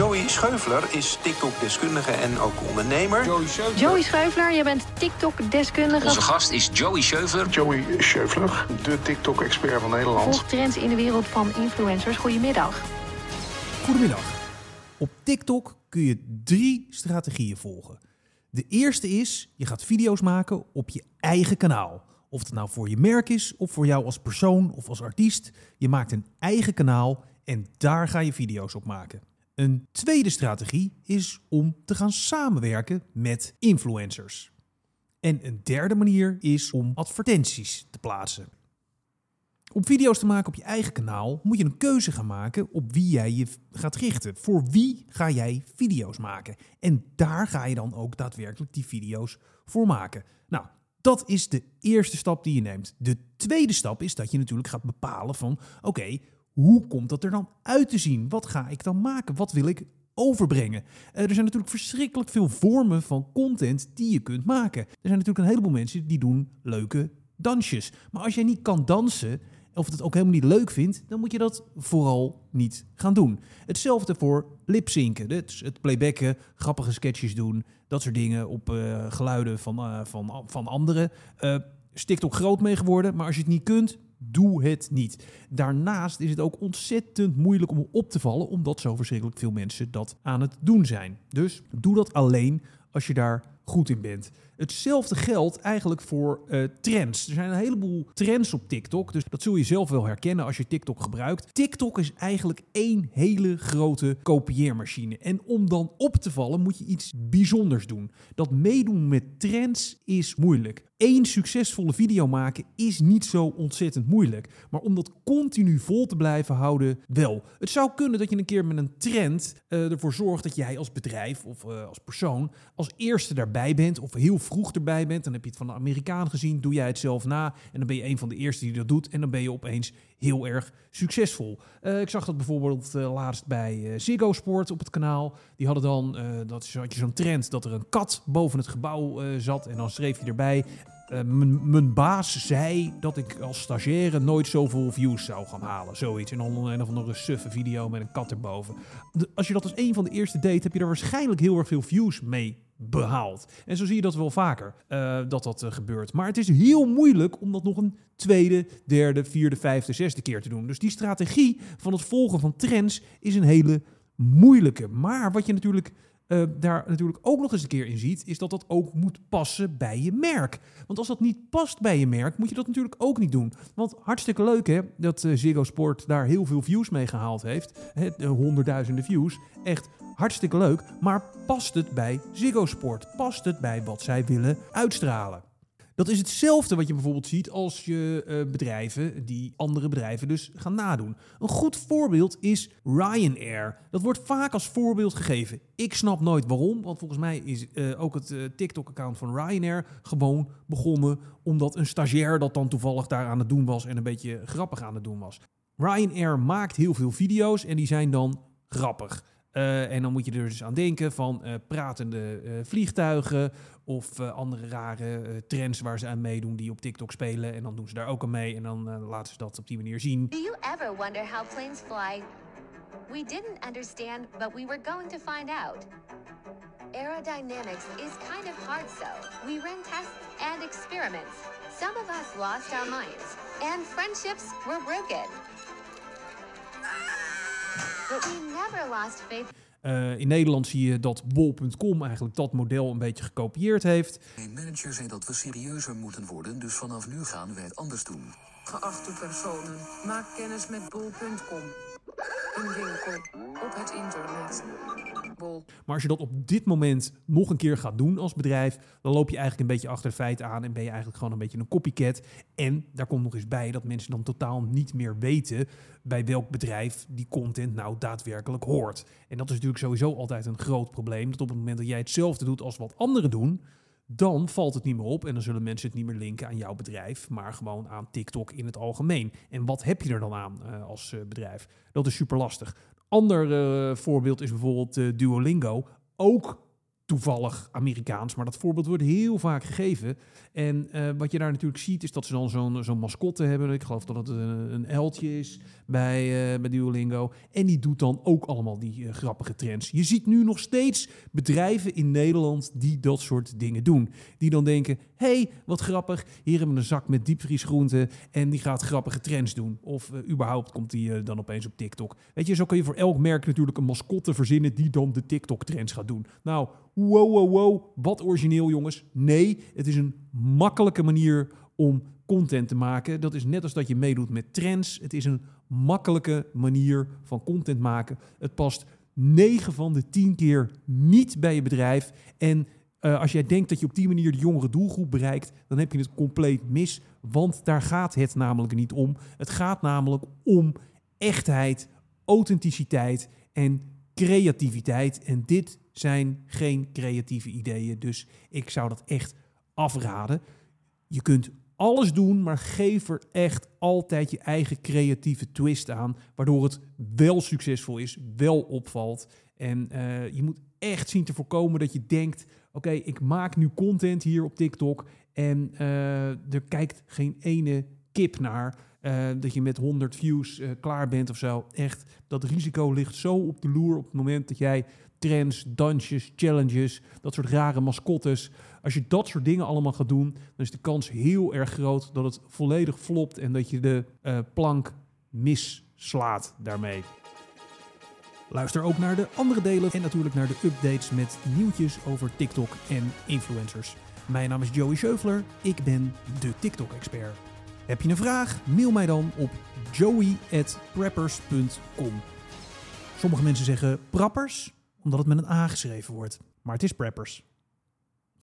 Joey Scheufler is TikTok-deskundige en ook ondernemer. Joey Scheufler, je bent TikTok-deskundige. Onze gast is Joey Scheufler. Joey Scheufler, de TikTok-expert van Nederland. Volgt trends in de wereld van influencers. Goedemiddag. Goedemiddag. Op TikTok kun je drie strategieën volgen. De eerste is, je gaat video's maken op je eigen kanaal. Of het nou voor je merk is, of voor jou als persoon of als artiest. Je maakt een eigen kanaal en daar ga je video's op maken. Een tweede strategie is om te gaan samenwerken met influencers. En een derde manier is om advertenties te plaatsen. Om video's te maken op je eigen kanaal moet je een keuze gaan maken op wie jij je gaat richten. Voor wie ga jij video's maken? En daar ga je dan ook daadwerkelijk die video's voor maken. Nou, dat is de eerste stap die je neemt. De tweede stap is dat je natuurlijk gaat bepalen van oké, hoe komt dat er dan uit te zien? Wat ga ik dan maken? Wat wil ik overbrengen? Uh, er zijn natuurlijk verschrikkelijk veel vormen van content die je kunt maken. Er zijn natuurlijk een heleboel mensen die doen leuke dansjes. Maar als jij niet kan dansen, of het ook helemaal niet leuk vindt, dan moet je dat vooral niet gaan doen. Hetzelfde voor lipzinken, het, playbacken, grappige sketches doen, dat soort dingen op uh, geluiden van, uh, van, van anderen. Uh, is TikTok groot mee geworden, maar als je het niet kunt, doe het niet. Daarnaast is het ook ontzettend moeilijk om op te vallen, omdat zo verschrikkelijk veel mensen dat aan het doen zijn. Dus doe dat alleen als je daar goed in bent. Hetzelfde geldt eigenlijk voor uh, trends. Er zijn een heleboel trends op TikTok, dus dat zul je zelf wel herkennen als je TikTok gebruikt. TikTok is eigenlijk één hele grote kopieermachine. En om dan op te vallen moet je iets bijzonders doen. Dat meedoen met trends is moeilijk. Eén succesvolle video maken is niet zo ontzettend moeilijk. Maar om dat continu vol te blijven houden, wel. Het zou kunnen dat je een keer met een trend uh, ervoor zorgt dat jij als bedrijf of uh, als persoon als eerste daarbij bent of heel vroeg erbij bent. Dan heb je het van de Amerikaan gezien, doe jij het zelf na en dan ben je een van de eerste die dat doet en dan ben je opeens heel erg succesvol. Uh, ik zag dat bijvoorbeeld uh, laatst bij uh, Ziggo Sport op het kanaal. Die hadden dan, dat is, je zo'n trend dat er een kat boven het gebouw zat en dan schreef je erbij... mijn baas zei dat ik als stagiaire nooit zoveel views zou gaan halen. Zoiets. En dan een of andere suffe video met een kat erboven. Als je dat als een van de eerste deed, heb je er waarschijnlijk heel erg veel views mee behaald. En zo zie je dat wel vaker, uh, dat dat uh, gebeurt. Maar het is heel moeilijk om dat nog een tweede, derde, vierde, vijfde, zesde keer te doen. Dus die strategie van het volgen van trends is een hele moeilijke. Maar wat je natuurlijk uh, daar natuurlijk ook nog eens een keer in ziet, is dat dat ook moet passen bij je merk. Want als dat niet past bij je merk, moet je dat natuurlijk ook niet doen. Want hartstikke leuk hè, dat uh, Ziggo Sport daar heel veel views mee gehaald heeft. He, honderdduizenden views. Echt hartstikke leuk. Maar past het bij Ziggo Sport? Past het bij wat zij willen uitstralen? Dat is hetzelfde wat je bijvoorbeeld ziet als je uh, bedrijven die andere bedrijven dus gaan nadoen. Een goed voorbeeld is Ryanair. Dat wordt vaak als voorbeeld gegeven. Ik snap nooit waarom, want volgens mij is uh, ook het uh, TikTok-account van Ryanair gewoon begonnen omdat een stagiair dat dan toevallig daar aan het doen was en een beetje grappig aan het doen was. Ryanair maakt heel veel video's en die zijn dan grappig. Uh, en dan moet je er dus aan denken van uh, pratende uh, vliegtuigen of andere rare trends waar ze aan meedoen die op TikTok spelen. En dan doen ze daar ook aan mee en dan laten ze dat op die manier zien. Do you ever wonder how planes fly? We didn't understand, but we were going to find out. Aerodynamics is kind of hard so. We ran tests and experiments. Some of us lost our minds, and friendships were broken. Uh, in Nederland zie je dat bol.com eigenlijk dat model een beetje gekopieerd heeft. Mijn manager zei dat we serieuzer moeten worden, dus vanaf nu gaan wij het anders doen. Geachte personen, maak kennis met bol.com. Een winkel op het internet. Maar als je dat op dit moment nog een keer gaat doen als bedrijf, dan loop je eigenlijk een beetje achter de feiten aan en ben je eigenlijk gewoon een beetje een copycat. En daar komt nog eens bij dat mensen dan totaal niet meer weten bij welk bedrijf die content nou daadwerkelijk hoort. En dat is natuurlijk sowieso altijd een groot probleem. Dat op het moment dat jij hetzelfde doet als wat anderen doen, dan valt het niet meer op en dan zullen mensen het niet meer linken aan jouw bedrijf, maar gewoon aan TikTok in het algemeen. En wat heb je er dan aan uh, als uh, bedrijf? Dat is super lastig. Ander uh, voorbeeld is bijvoorbeeld Duolingo. Ook toevallig Amerikaans, maar dat voorbeeld wordt heel vaak gegeven. En eh, wat je daar natuurlijk ziet, is dat ze dan zo'n zo'n mascotte hebben. Ik geloof dat het een, een eltje is bij, uh, bij Duolingo. En die doet dan ook allemaal die uh, grappige trends. Je ziet nu nog steeds bedrijven in Nederland die dat soort dingen doen. Die dan denken, hey, wat grappig. Hier hebben we een zak met diepvriesgroenten en die gaat grappige trends doen. Of überhaupt komt die dan opeens op TikTok. Weet je, zo kun je voor elk merk natuurlijk een mascotte verzinnen die dan de TikTok-trends gaat doen. Nou, wow, wow, wow, wat origineel jongens. Nee, het is een makkelijke manier om content te maken. Dat is net als dat je meedoet met trends. Het is een makkelijke manier van content maken. Het past 9 van de 10 keer niet bij je bedrijf. En uh, als jij denkt dat je op die manier de jongere doelgroep bereikt, dan heb je het compleet mis. Want daar gaat het namelijk niet om. Het gaat namelijk om echtheid, authenticiteit en creativiteit. En dit zijn geen creatieve ideeën. Dus ik zou dat echt afraden. Je kunt alles doen, maar geef er echt altijd je eigen creatieve twist aan, waardoor het wel succesvol is, wel opvalt. En uh, je moet echt zien te voorkomen dat je denkt: oké, ik maak nu content hier op TikTok en uh, er kijkt geen ene kip naar. Uh, dat je met 100 views klaar bent of zo. Echt, dat risico ligt zo op de loer op het moment dat jij trends, dansjes, challenges, dat soort rare mascottes. Als je dat soort dingen allemaal gaat doen, dan is de kans heel erg groot dat het volledig flopt en dat je de uh, plank misslaat daarmee. Luister ook naar de andere delen en natuurlijk naar de updates met nieuwtjes over TikTok en influencers. Mijn naam is Joey Scheufler, ik ben de TikTok-expert. Heb je een vraag? Mail mij dan op joey.preppers.com. Sommige mensen zeggen prappers, omdat het met een A geschreven wordt. Maar het is preppers.